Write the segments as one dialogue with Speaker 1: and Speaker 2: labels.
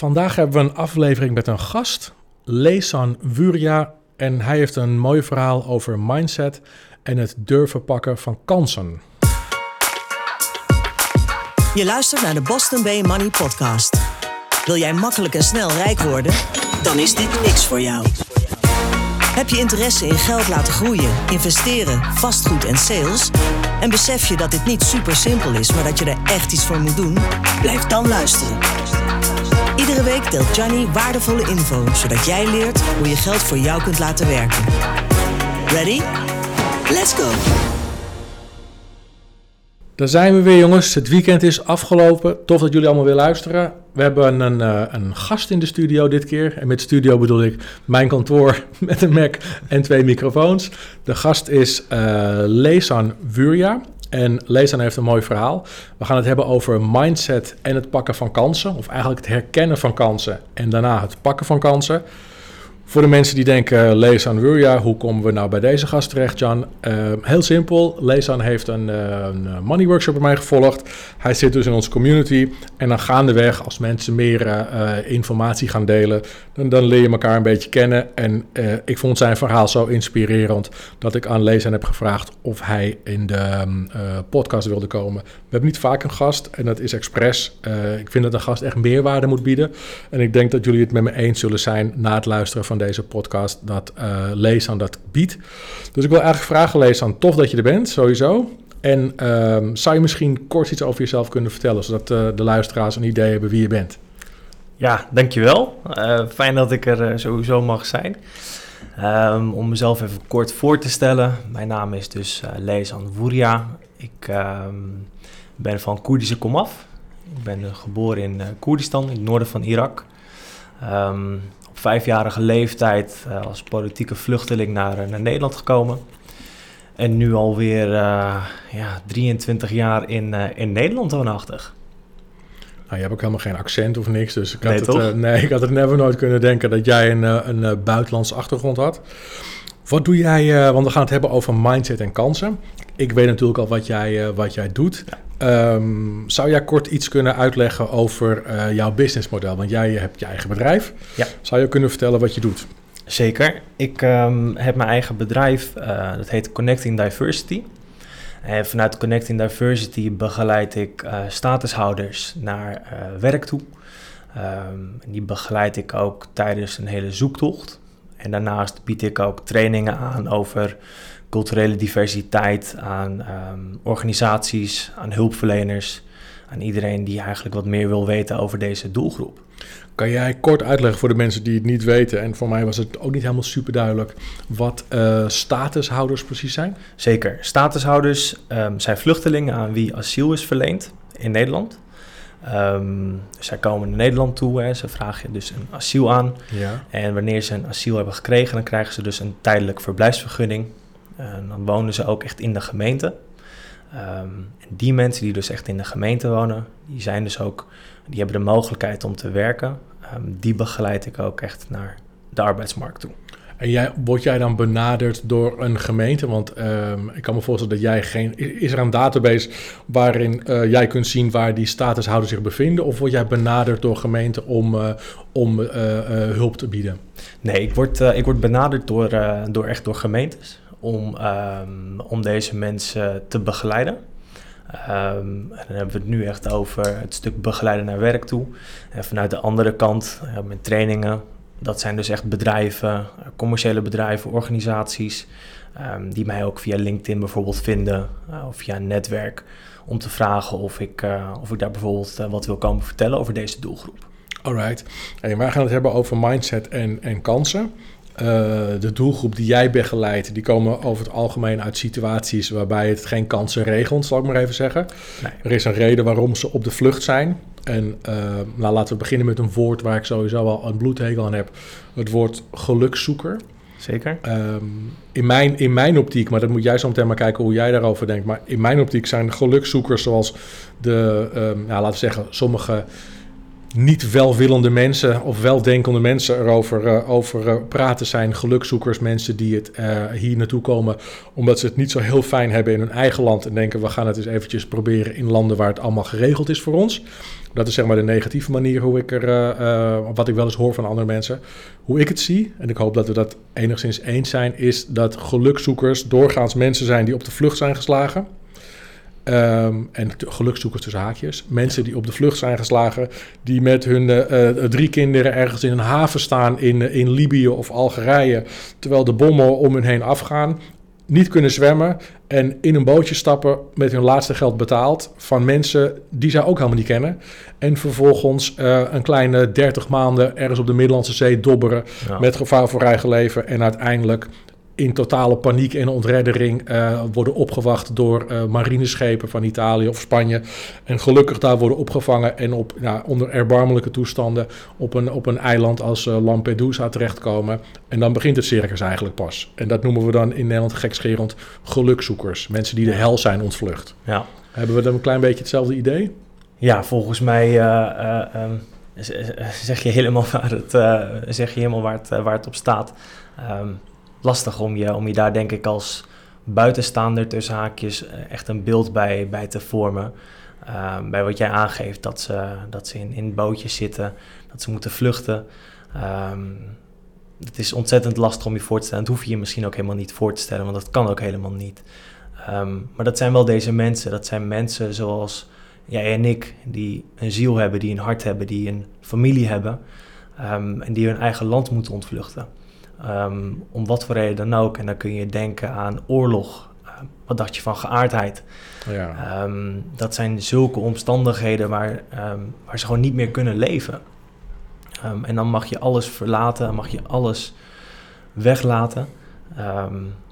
Speaker 1: Vandaag hebben we een aflevering met een gast, Leesan Wuria. En hij heeft een mooi verhaal over mindset en het durven pakken van kansen.
Speaker 2: Je luistert naar de Boston Bay Money Podcast. Wil jij makkelijk en snel rijk worden? Dan is dit niks voor jou. Heb je interesse in geld laten groeien, investeren, vastgoed en sales? En besef je dat dit niet super simpel is, maar dat je er echt iets voor moet doen? Blijf dan luisteren. Iedere week deelt Johnny waardevolle info, zodat jij leert hoe je geld voor jou kunt laten werken. Ready? Let's go!
Speaker 1: Daar zijn we weer, jongens. Het weekend is afgelopen. Tof dat jullie allemaal weer luisteren. We hebben een, een gast in de studio dit keer. En met studio bedoel ik mijn kantoor met een Mac en twee microfoons. De gast is uh, Leesan Wuria. En Leesan heeft een mooi verhaal. We gaan het hebben over mindset en het pakken van kansen. Of eigenlijk het herkennen van kansen en daarna het pakken van kansen. Voor de mensen die denken, Leesan hoe komen we nou bij deze gast terecht, Jan? Uh, heel simpel, Leesan heeft een, uh, een, money workshop bij mij gevolgd. Hij zit dus in onze community en dan gaandeweg, als mensen meer informatie gaan delen, dan, dan, leer je elkaar een beetje kennen. En ik vond zijn verhaal zo inspirerend dat ik aan Leesan heb gevraagd of hij in de podcast wilde komen. We hebben niet vaak een gast en dat is expres. ik vind dat een gast echt meerwaarde moet bieden. En ik denk dat jullie het met me eens zullen zijn na het luisteren van deze podcast dat uh, Leesan dat biedt. Dus ik wil eigenlijk vragen, Leesan, tof dat je er bent, sowieso. En uh, zou je misschien kort iets over jezelf kunnen vertellen, zodat uh, de luisteraars een idee hebben wie je bent?
Speaker 3: Ja, dankjewel. Uh, fijn dat ik er sowieso mag zijn. Um, om mezelf even kort voor te stellen. Mijn naam is dus Leesan Wuria. Ik um, ben van Koerdische komaf. Ik ben geboren in Koerdistan, in het noorden van Irak. Vijfjarige leeftijd uh, als politieke vluchteling naar, uh, naar Nederland gekomen. En nu alweer uh, ja, 23 jaar in, in Nederland woonachtig.
Speaker 1: Nou, je hebt ook helemaal geen accent of niks, dus ik had, nee, het, nee, ik had het never nooit kunnen denken dat jij een, een buitenlandse achtergrond had. Wat doe jij, want we gaan het hebben over mindset en kansen. Ik weet natuurlijk al wat jij, wat jij doet. Um, zou jij kort iets kunnen uitleggen over uh, jouw businessmodel? Want jij hebt je eigen bedrijf.
Speaker 3: Ja.
Speaker 1: Zou je kunnen vertellen wat je doet?
Speaker 3: Zeker. Ik um, heb mijn eigen bedrijf, uh, dat heet Connecting Diversity. En vanuit Connecting Diversity begeleid ik uh, statushouders naar werk toe. Um, die begeleid ik ook tijdens een hele zoektocht. En daarnaast bied ik ook trainingen aan over culturele diversiteit, aan um, organisaties, aan hulpverleners, aan iedereen die eigenlijk wat meer wil weten over deze doelgroep.
Speaker 1: Kan jij kort uitleggen voor de mensen die het niet weten, en voor mij was het ook niet helemaal super duidelijk, wat uh, statushouders precies zijn?
Speaker 3: Zeker. Statushouders um, zijn vluchtelingen aan wie asiel is verleend in Nederland. Um, zij komen naar Nederland toe, hè, ze vragen dus een asiel aan.
Speaker 1: Ja.
Speaker 3: En wanneer ze een asiel hebben gekregen, dan krijgen ze dus een tijdelijk verblijfsvergunning. En dan wonen ze ook echt in de gemeente. Um, en die mensen die dus echt in de gemeente wonen, die zijn dus ook, die hebben de mogelijkheid om te werken. Um, die begeleid ik ook echt naar de arbeidsmarkt toe.
Speaker 1: En jij, word jij dan benaderd door een gemeente? Want um, ik kan me voorstellen dat jij geen. Is er een database waarin uh, jij kunt zien waar die statushouders zich bevinden? Of word jij benaderd door gemeenten om, uh, om uh, hulp te bieden?
Speaker 3: Nee, ik word, ik word benaderd door, door echt door gemeentes om, um, om deze mensen te begeleiden. Um, en dan hebben we het nu echt over het stuk begeleiden naar werk toe. En vanuit de andere kant, met trainingen, dat zijn dus echt bedrijven, commerciële bedrijven, organisaties, um, die mij ook via LinkedIn bijvoorbeeld vinden uh, of via een netwerk om te vragen of ik, uh, of ik daar bijvoorbeeld wat wil komen vertellen over deze doelgroep.
Speaker 1: Alright. En wij gaan het hebben over mindset en, en kansen. Uh, de doelgroep die jij begeleidt, die komen over het algemeen uit situaties waarbij het geen kansen regelt, zal ik maar even zeggen.
Speaker 3: Nee.
Speaker 1: Er is een reden waarom ze op de vlucht zijn. En uh, nou, laten we beginnen met een woord waar ik sowieso al een bloedhekel aan heb. Het woord gelukzoeker.
Speaker 3: Zeker.
Speaker 1: Um, in, mijn, in mijn optiek, maar dat moet jij zo meteen maar kijken hoe jij daarover denkt. Maar in mijn optiek zijn gelukzoekers zoals de, um, nou, laten we zeggen, sommige niet welwillende mensen of weldenkende mensen erover uh, over, uh, praten zijn. Gelukzoekers, mensen die het uh, hier naartoe komen omdat ze het niet zo heel fijn hebben in hun eigen land. En denken we gaan het eens eventjes proberen in landen waar het allemaal geregeld is voor ons. Dat is zeg maar de negatieve manier hoe ik er, wat ik wel eens hoor van andere mensen. Hoe ik het zie, en ik hoop dat we dat enigszins eens zijn, is dat gelukzoekers doorgaans mensen zijn die op de vlucht zijn geslagen. Um, en gelukzoekers tussen haakjes. Mensen die op de vlucht zijn geslagen. Die met hun uh, drie kinderen ergens in een haven staan in, uh, in Libië of Algerije. Terwijl de bommen om hun heen afgaan. Niet kunnen zwemmen. En in een bootje stappen met hun laatste geld betaald. Van mensen die zij ook helemaal niet kennen. En vervolgens een kleine 30 maanden ergens op de Middellandse Zee dobberen. Ja. Met gevaar voor eigen leven. En uiteindelijk in totale paniek en ontreddering uh, worden opgewacht door uh, marineschepen van Italië of Spanje. En gelukkig daar worden opgevangen en op, ja, onder erbarmelijke toestanden op een, op een eiland als uh, Lampedusa terechtkomen. En dan begint het circus eigenlijk pas. En dat noemen we dan in Nederland gekscherend gelukzoekers. Mensen die de hel zijn ontvlucht.
Speaker 3: Ja.
Speaker 1: Hebben we dan een klein beetje hetzelfde idee?
Speaker 3: Ja, volgens mij um, zeg, je helemaal waar het, zeg je helemaal waar het, waar het op staat. Um, lastig om je, om je daar denk ik als buitenstaander tussen haakjes eh, echt een beeld bij, bij te vormen. Uh, bij wat jij aangeeft, dat ze, dat ze in, in bootjes zitten, dat ze moeten vluchten. Um, het is ontzettend lastig om je voor te stellen. Dat hoef je je misschien ook helemaal niet voor te stellen, want dat kan ook helemaal niet. Um, maar dat zijn wel deze mensen. Dat zijn mensen zoals jij en ik, die een ziel hebben, die een hart hebben, die een familie hebben. En die hun eigen land moeten ontvluchten. Um, om wat voor reden dan ook. En dan kun je denken aan oorlog. Uh, wat dacht je van geaardheid? Ja. Um, dat zijn zulke omstandigheden waar, um, waar ze gewoon niet meer kunnen leven. en dan mag je alles verlaten, mag je alles weglaten.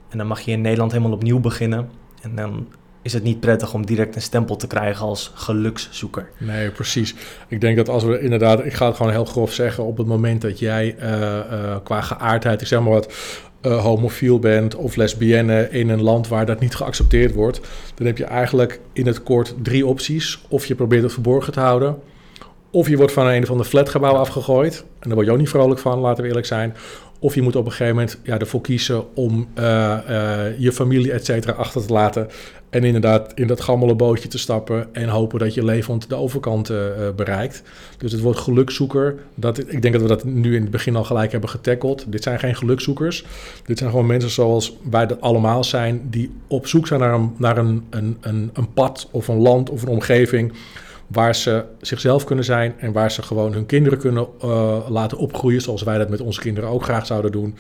Speaker 3: en dan mag je in Nederland helemaal opnieuw beginnen. En dan is het niet prettig om direct een stempel te krijgen als gelukszoeker.
Speaker 1: Nee, precies. Ik denk dat als we inderdaad, ik ga het gewoon heel grof zeggen, op het moment dat jij uh, uh, qua geaardheid, ik zeg maar wat, uh, homofiel bent of lesbienne in een land waar dat niet geaccepteerd wordt, dan heb je eigenlijk in het kort drie opties. Of je probeert het verborgen te houden, of je wordt van een of ander flatgebouw afgegooid. En daar word je ook niet vrolijk van, laten we eerlijk zijn. Of je moet op een gegeven moment ja, ervoor kiezen om je familie, et cetera, achter te laten. En inderdaad in dat gammele bootje te stappen en hopen dat je levend de overkant uh, bereikt. Dus het woord gelukzoeker, dat, ik denk dat we dat nu in het begin al gelijk hebben getackeld. Dit zijn geen gelukzoekers. Dit zijn gewoon mensen zoals wij dat allemaal zijn, die op zoek zijn naar een, een, een, een, pad of een land of een omgeving waar ze zichzelf kunnen zijn en waar ze gewoon hun kinderen kunnen uh, laten opgroeien, zoals wij dat met onze kinderen ook graag zouden doen.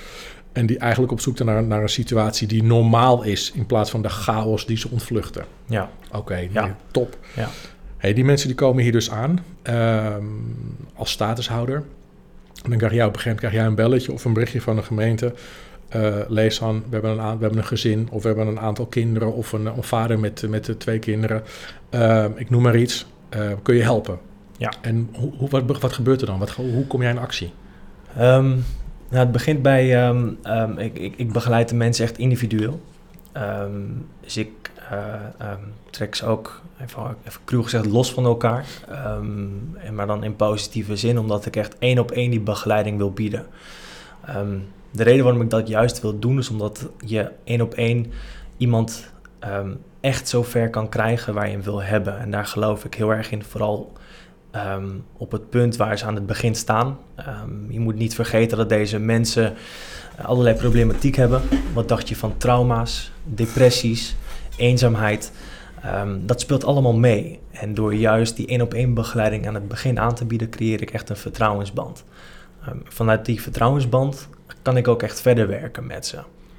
Speaker 1: En die eigenlijk op zoek naar, naar een situatie die normaal is, in plaats van de chaos die ze ontvluchten.
Speaker 3: Ja.
Speaker 1: Oké, okay, ja. top.
Speaker 3: Ja.
Speaker 1: Hey, die mensen die komen hier dus aan um, als statushouder. En dan krijg jij op een gegeven moment krijg jij een belletje of een berichtje van de gemeente. Uh, lees aan, we hebben, een we hebben een gezin of we hebben een aantal kinderen of een, een vader met, met twee kinderen. Uh, ik noem maar iets. Uh, kun je helpen?
Speaker 3: Ja.
Speaker 1: En hoe, hoe, wat, wat gebeurt er dan? Wat, hoe kom jij in actie?
Speaker 3: Um, nou, het begint bij, um, um, ik, ik, ik, begeleid de mensen echt individueel. dus ik uh, trek ze ook, even, even gezegd, los van elkaar. en maar dan in positieve zin, omdat ik echt één op één die begeleiding wil bieden. de reden waarom ik dat juist wil doen, is omdat je één op één iemand echt zo ver kan krijgen waar je hem wil hebben. En daar geloof ik heel erg in, vooral um, op het punt waar ze aan het begin staan. Um, je moet niet vergeten dat deze mensen allerlei problematiek hebben. Wat dacht je van trauma's, depressies, eenzaamheid? Um, dat speelt allemaal mee. En door juist die één op één begeleiding aan het begin aan te bieden, creëer ik echt een vertrouwensband. vanuit die vertrouwensband kan ik ook echt verder werken met ze.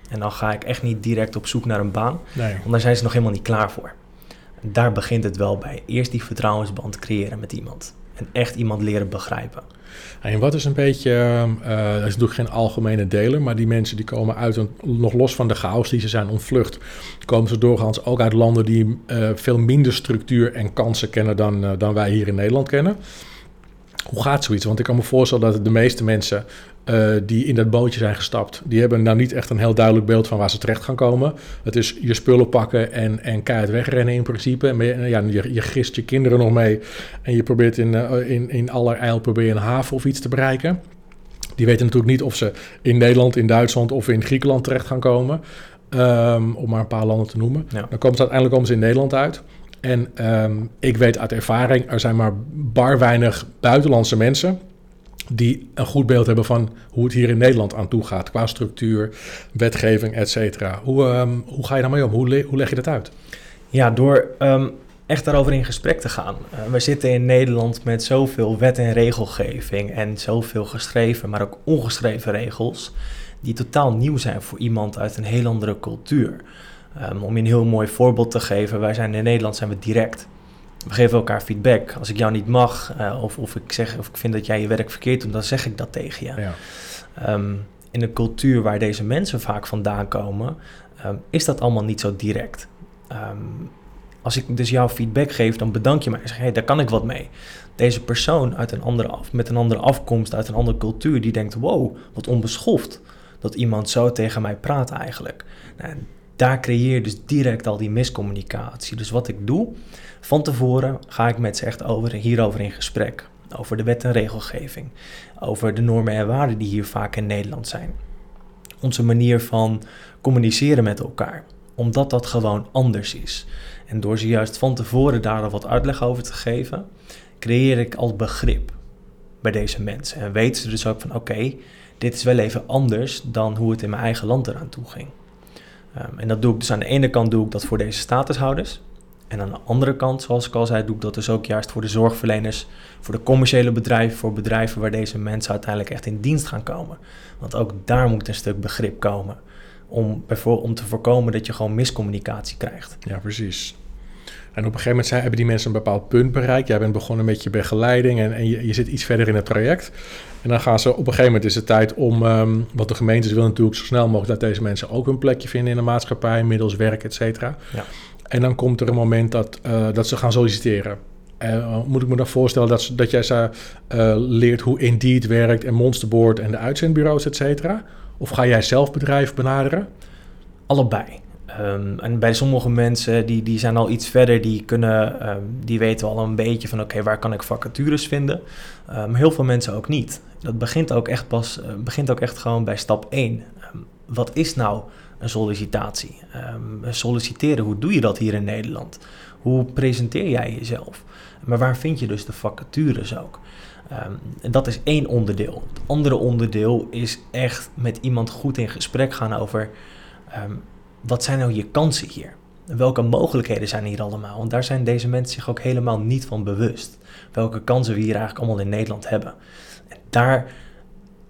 Speaker 3: En dan ga ik echt niet direct op zoek naar een baan,
Speaker 1: nee.
Speaker 3: want daar zijn ze nog helemaal niet klaar voor. Daar begint het wel bij. Eerst die vertrouwensband creëren met iemand. En echt iemand leren begrijpen.
Speaker 1: En wat is een beetje, uh, dat is natuurlijk geen algemene deler, maar die mensen die komen uit, nog los van de chaos die ze zijn ontvlucht, komen ze doorgaans ook uit landen die uh, veel minder structuur en kansen kennen dan, uh, dan wij hier in Nederland kennen. Hoe gaat zoiets? Want ik kan me voorstellen dat de meeste mensen uh, die in dat bootje zijn gestapt, die hebben nou niet echt een heel duidelijk beeld van waar ze terecht gaan komen. Het is je spullen pakken en, en keihard wegrennen in principe. En ja, je, je gist je kinderen nog mee en je probeert in, uh, in, in allerijl probeer je een haven of iets te bereiken. Die weten natuurlijk niet of ze in Nederland, in Duitsland of in Griekenland terecht gaan komen. Um, om maar een paar landen te noemen. Ja. Dan komen ze uiteindelijk komen ze in Nederland uit. En um, ik weet uit ervaring, er zijn maar bar weinig buitenlandse mensen die een goed beeld hebben van hoe het hier in Nederland aan toe gaat qua structuur, wetgeving, et cetera. Hoe, um, hoe ga je daarmee om? Hoe, hoe leg je dat uit?
Speaker 3: Ja, door um, echt daarover in gesprek te gaan. Uh, we zitten in Nederland met zoveel wet en regelgeving en zoveel geschreven, maar ook ongeschreven regels, die totaal nieuw zijn voor iemand uit een heel andere cultuur. Um, om je een heel mooi voorbeeld te geven, wij zijn in Nederland zijn we direct. We geven elkaar feedback. Als ik jou niet mag, uh, of, of ik zeg of ik vind dat jij je werk verkeerd doet, dan zeg ik dat tegen je. Ja. Um, in een cultuur waar deze mensen vaak vandaan komen, um, is dat allemaal niet zo direct. Als ik dus jouw feedback geef, dan bedank je mij en zeg: hey, daar kan ik wat mee. Deze persoon uit een andere af, met een andere afkomst, uit een andere cultuur, die denkt: wow, wat onbeschoft dat iemand zo tegen mij praat eigenlijk. Nou, daar creëer je dus direct al die miscommunicatie. Dus wat ik doe, van tevoren ga ik met ze echt over, hierover in gesprek. Over de wet en regelgeving. Over de normen en waarden die hier vaak in Nederland zijn. Onze manier van communiceren met elkaar. Omdat dat gewoon anders is. En door ze juist van tevoren daar al wat uitleg over te geven, creëer ik al begrip bij deze mensen. En weten ze dus ook van oké, dit is wel even anders dan hoe het in mijn eigen land eraan toe ging. Um, en dat doe ik dus aan de ene kant doe ik dat voor deze statushouders. En aan de andere kant, zoals ik al zei, doe ik dat dus ook juist voor de zorgverleners, voor de commerciële bedrijven, voor bedrijven waar deze mensen uiteindelijk echt in dienst gaan komen. Want ook daar moet een stuk begrip komen om, om te voorkomen dat je gewoon miscommunicatie krijgt.
Speaker 1: Ja, precies. En op een gegeven moment zijn, hebben die mensen een bepaald punt bereikt. Jij bent begonnen met je begeleiding en, en je, je, zit iets verder in het traject. En dan gaan ze op een gegeven moment is het tijd om, um, want de gemeentes willen natuurlijk zo snel mogelijk dat deze mensen ook hun plekje vinden in de maatschappij, middels werk, et cetera. Ja. En dan komt er een moment dat, uh, dat ze gaan solliciteren. Uh, moet ik me dan voorstellen dat, ze, dat jij ze uh, leert hoe Indeed werkt en Monsterboard en de uitzendbureaus, et cetera? Of ga jij zelf bedrijf benaderen?
Speaker 3: Allebei. Um, en bij sommige mensen die, die zijn al iets verder, die, kunnen, um, die weten al een beetje van oké, waar kan ik vacatures vinden. Maar um, heel veel mensen ook niet. Dat begint ook echt pas, uh, begint ook echt gewoon bij stap 1. wat is nou een sollicitatie? solliciteren, hoe doe je dat hier in Nederland? Hoe presenteer jij jezelf? Maar waar vind je dus de vacatures ook? en dat is één onderdeel. Het andere onderdeel is echt met iemand goed in gesprek gaan over wat zijn nou je kansen hier? Welke mogelijkheden zijn hier allemaal? Want daar zijn deze mensen zich ook helemaal niet van bewust. Welke kansen we hier eigenlijk allemaal in Nederland hebben. En daar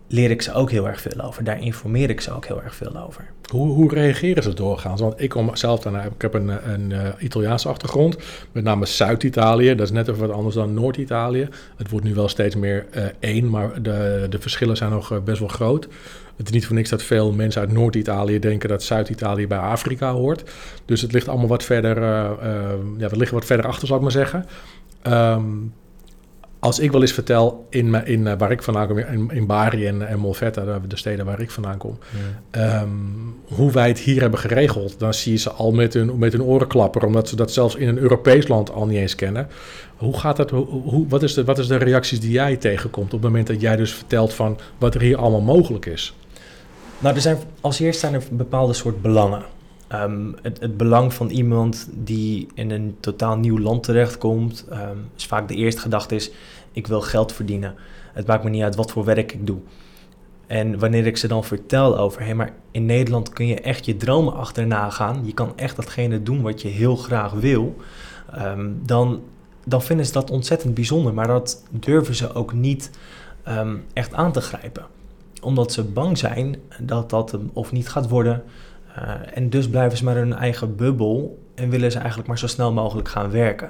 Speaker 3: leer ik ze ook heel erg veel over. Daar informeer ik ze ook heel erg veel over.
Speaker 1: Hoe, hoe reageren ze doorgaans? Want ik kom zelf daarna, ik heb een, een uh, Italiaanse achtergrond, met name Zuid-Italië. Dat is net even wat anders dan Noord-Italië. Het wordt nu wel steeds meer uh, één, maar de, de verschillen zijn nog best wel groot. Het is niet voor niks dat veel mensen uit Noord-Italië denken dat Zuid-Italië bij Afrika hoort. Dus het ligt allemaal wat verder, ja, we liggen wat verder achter, zal ik maar zeggen. Um, als ik wel eens vertel in, in uh, waar ik vandaan kom, in, in Bari en, en Molfetta, de steden waar ik vandaan kom, ja. um, hoe wij het hier hebben geregeld, dan zie je ze al met hun, met hun oren klapperen, omdat ze dat zelfs in een Europees land al niet eens kennen. Hoe gaat dat? Hoe, hoe, wat, is de, wat is de reacties die jij tegenkomt op het moment dat jij dus vertelt van wat er hier allemaal mogelijk is?
Speaker 3: Nou, er zijn, als eerst zijn er bepaalde soort belangen. Um, het, het, belang van iemand die in een totaal nieuw land terechtkomt, um, is vaak de eerste gedachte is, ik wil geld verdienen. Het maakt me niet uit wat voor werk ik doe. En wanneer ik ze dan vertel over, hé, maar in Nederland kun je echt je dromen achterna gaan, je kan echt datgene doen wat je heel graag wil, um, dan, dan vinden ze dat ontzettend bijzonder. Maar dat durven ze ook niet echt aan te grijpen. Omdat ze bang zijn dat dat hem of niet gaat worden, uh, en dus blijven ze maar hun eigen bubbel en willen ze eigenlijk maar zo snel mogelijk gaan werken.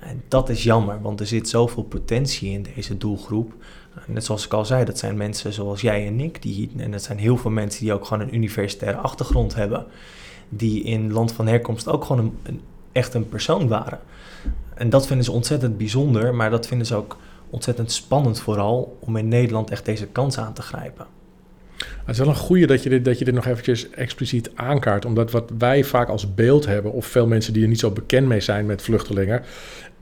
Speaker 3: En dat is jammer, want er zit zoveel potentie in deze doelgroep. Uh, net zoals ik al zei, dat zijn mensen zoals jij en ik. Die, en dat zijn heel veel mensen die ook gewoon een universitaire achtergrond hebben. Die in land van herkomst ook gewoon een, echt een persoon waren. En dat vinden ze ontzettend bijzonder, maar dat vinden ze ook ontzettend spannend vooral om in Nederland echt deze kans aan te grijpen.
Speaker 1: Het is wel een goede dat je, dit, dat je dit nog eventjes expliciet aankaart. Omdat wat wij vaak als beeld hebben, of veel mensen die er niet zo bekend mee zijn met vluchtelingen.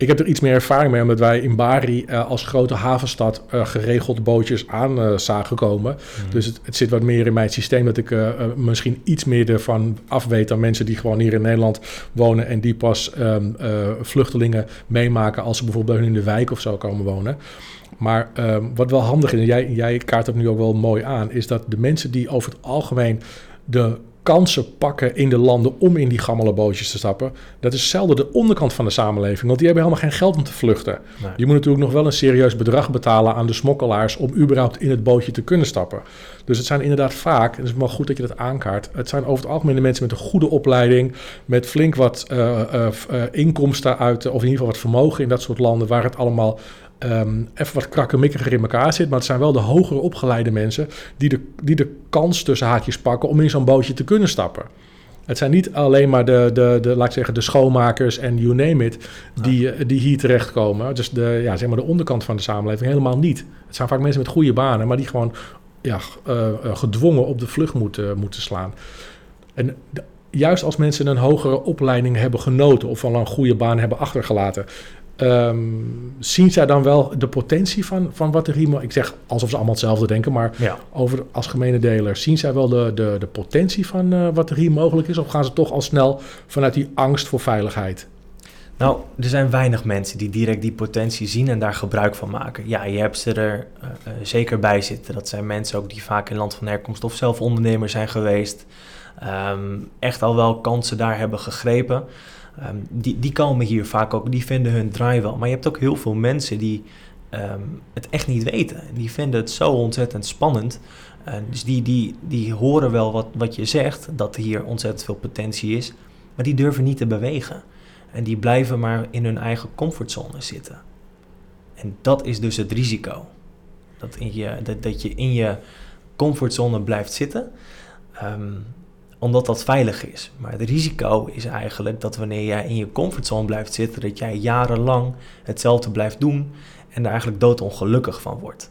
Speaker 1: Ik heb er iets meer ervaring mee, omdat wij in Bari uh, als grote havenstad uh, geregeld bootjes aan uh, zagen komen. Mm. Dus het, het, zit wat meer in mijn systeem dat ik misschien iets meer ervan af weet dan mensen die gewoon hier in Nederland wonen en die pas um, vluchtelingen meemaken als ze bijvoorbeeld in de wijk of zo komen wonen. Maar um, wat wel handig is, en jij, jij kaart het nu ook wel mooi aan, is dat de mensen die over het algemeen de kansen pakken in de landen om in die gammele bootjes te stappen, dat is zelden de onderkant van de samenleving, want die hebben helemaal geen geld om te vluchten. Nee. Je moet natuurlijk nog wel een serieus bedrag betalen aan de smokkelaars om überhaupt in het bootje te kunnen stappen. Dus het zijn inderdaad vaak, en het is wel goed dat je dat aankaart, het zijn over het algemeen de mensen met een goede opleiding, met flink wat uh, uh, uh, inkomsten uit, of in ieder geval wat vermogen in dat soort landen, waar het allemaal um, even wat krakkemikkiger in elkaar zit. Maar het zijn wel de hogere opgeleide mensen die de, die de kans tussen haakjes pakken om in zo'n bootje te kunnen stappen. Het zijn niet alleen maar de, de, de, laat ik zeggen, de schoonmakers en you name it, die, ja. die hier terechtkomen. Dus de, ja, zeg maar de onderkant van de samenleving helemaal niet. Het zijn vaak mensen met goede banen, maar die gewoon ja, uh, gedwongen op de vlucht moeten, moeten slaan. En de, juist als mensen een hogere opleiding hebben genoten of al een goede baan hebben achtergelaten, Um, zien zij dan wel de potentie van, van wat de riem... Ik zeg alsof ze allemaal hetzelfde denken, maar ja. over als gemene deler... zien zij wel de, de, de potentie van uh, wat er hier mogelijk is? Of gaan ze toch al snel vanuit die angst voor veiligheid?
Speaker 3: Nou, er zijn weinig mensen die direct die potentie zien en daar gebruik van maken. Ja, je hebt ze er uh, uh, zeker bij zitten. Dat zijn mensen ook die vaak in land van herkomst of zelf ondernemer zijn geweest. Um, echt al wel kansen daar hebben gegrepen... Um, die, die komen hier vaak ook, die vinden hun draai wel. Maar je hebt ook heel veel mensen die um, het echt niet weten. Die vinden het zo ontzettend spannend. Dus die, die, die horen wel wat, wat je zegt, dat hier ontzettend veel potentie is. Maar die durven niet te bewegen. En die blijven maar in hun eigen comfortzone zitten. En dat is dus het risico. Dat, in je, dat, dat je in je comfortzone blijft zitten. Um, omdat dat veilig is. Maar het risico is eigenlijk dat wanneer jij in je comfortzone blijft zitten, dat jij jarenlang hetzelfde blijft doen en er eigenlijk doodongelukkig van wordt.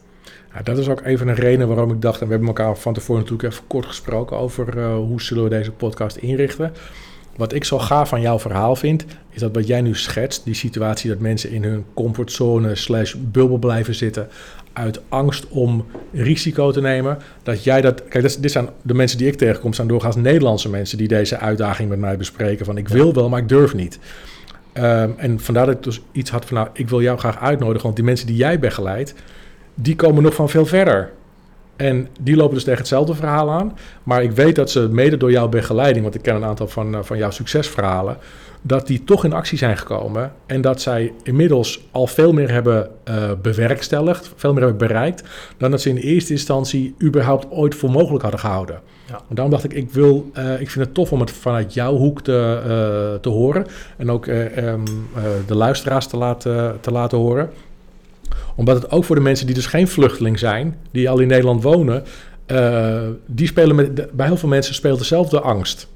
Speaker 1: Ja, dat is ook even een reden waarom ik dacht, en we hebben elkaar van tevoren natuurlijk even kort gesproken over uh, hoe zullen we deze podcast inrichten. Wat ik zo gaaf van jouw verhaal vind, is dat wat jij nu schetst, die situatie dat mensen in hun comfortzone slash bubbel blijven zitten, uit angst om risico te nemen, dat jij dat... Kijk, dit zijn de mensen die ik tegenkom, zijn doorgaans Nederlandse mensen die deze uitdaging met mij bespreken. Van ik wil wel, maar ik durf niet. Um, en vandaar dat ik dus iets had van, nou, ik wil jou graag uitnodigen, want die mensen die jij begeleidt, die komen nog van veel verder. En die lopen dus tegen hetzelfde verhaal aan. Maar ik weet dat ze mede door jouw begeleiding, want ik ken een aantal van, van jouw succesverhalen, dat die toch in actie zijn gekomen. En dat zij inmiddels al veel meer hebben uh, bewerkstelligd, veel meer hebben bereikt, dan dat ze in eerste instantie überhaupt ooit voor mogelijk hadden gehouden. Ja. En daarom dacht ik, ik, wil, uh, ik vind het tof om het vanuit jouw hoek te, uh, te horen. En ook um, de luisteraars te laten, te laten horen omdat het ook voor de mensen die dus geen vluchteling zijn, die al in Nederland wonen, uh, die spelen met, bij heel veel mensen speelt dezelfde angst.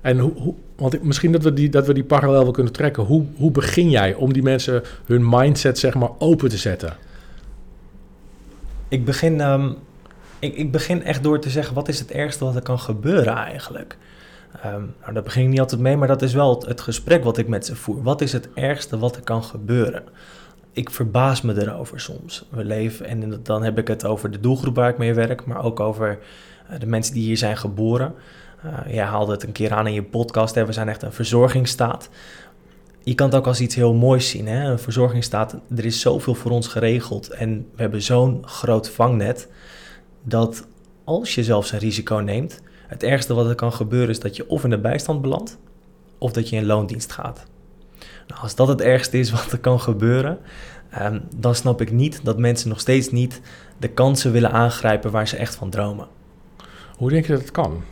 Speaker 1: En hoe, hoe, want misschien dat we, die, dat we die parallel wel kunnen trekken. Hoe, hoe begin jij om die mensen hun mindset zeg maar open te zetten?
Speaker 3: Ik begin, um, ik, ik begin echt door te zeggen, wat is het ergste wat er kan gebeuren eigenlijk? Um, nou, daar begin ik niet altijd mee, maar dat is wel het gesprek wat ik met ze voer. Wat is het ergste wat er kan gebeuren? Ik verbaas me erover soms. We leven, en dan heb ik het over de doelgroep waar ik mee werk, maar ook over uh, de mensen die hier zijn geboren. Uh, jij haalde het een keer aan in je podcast, we zijn echt een verzorgingsstaat. Je kan het ook als iets heel moois zien, hè? een verzorgingsstaat. Er is zoveel voor ons geregeld en we hebben zo'n groot vangnet dat als je zelfs een risico neemt, het ergste wat er kan gebeuren is dat je of in de bijstand belandt of dat je in loondienst gaat. Als dat het ergste is wat er kan gebeuren, um, dan snap ik niet dat mensen nog steeds niet de kansen willen aangrijpen waar ze echt van dromen.
Speaker 1: Hoe denk je dat het kan?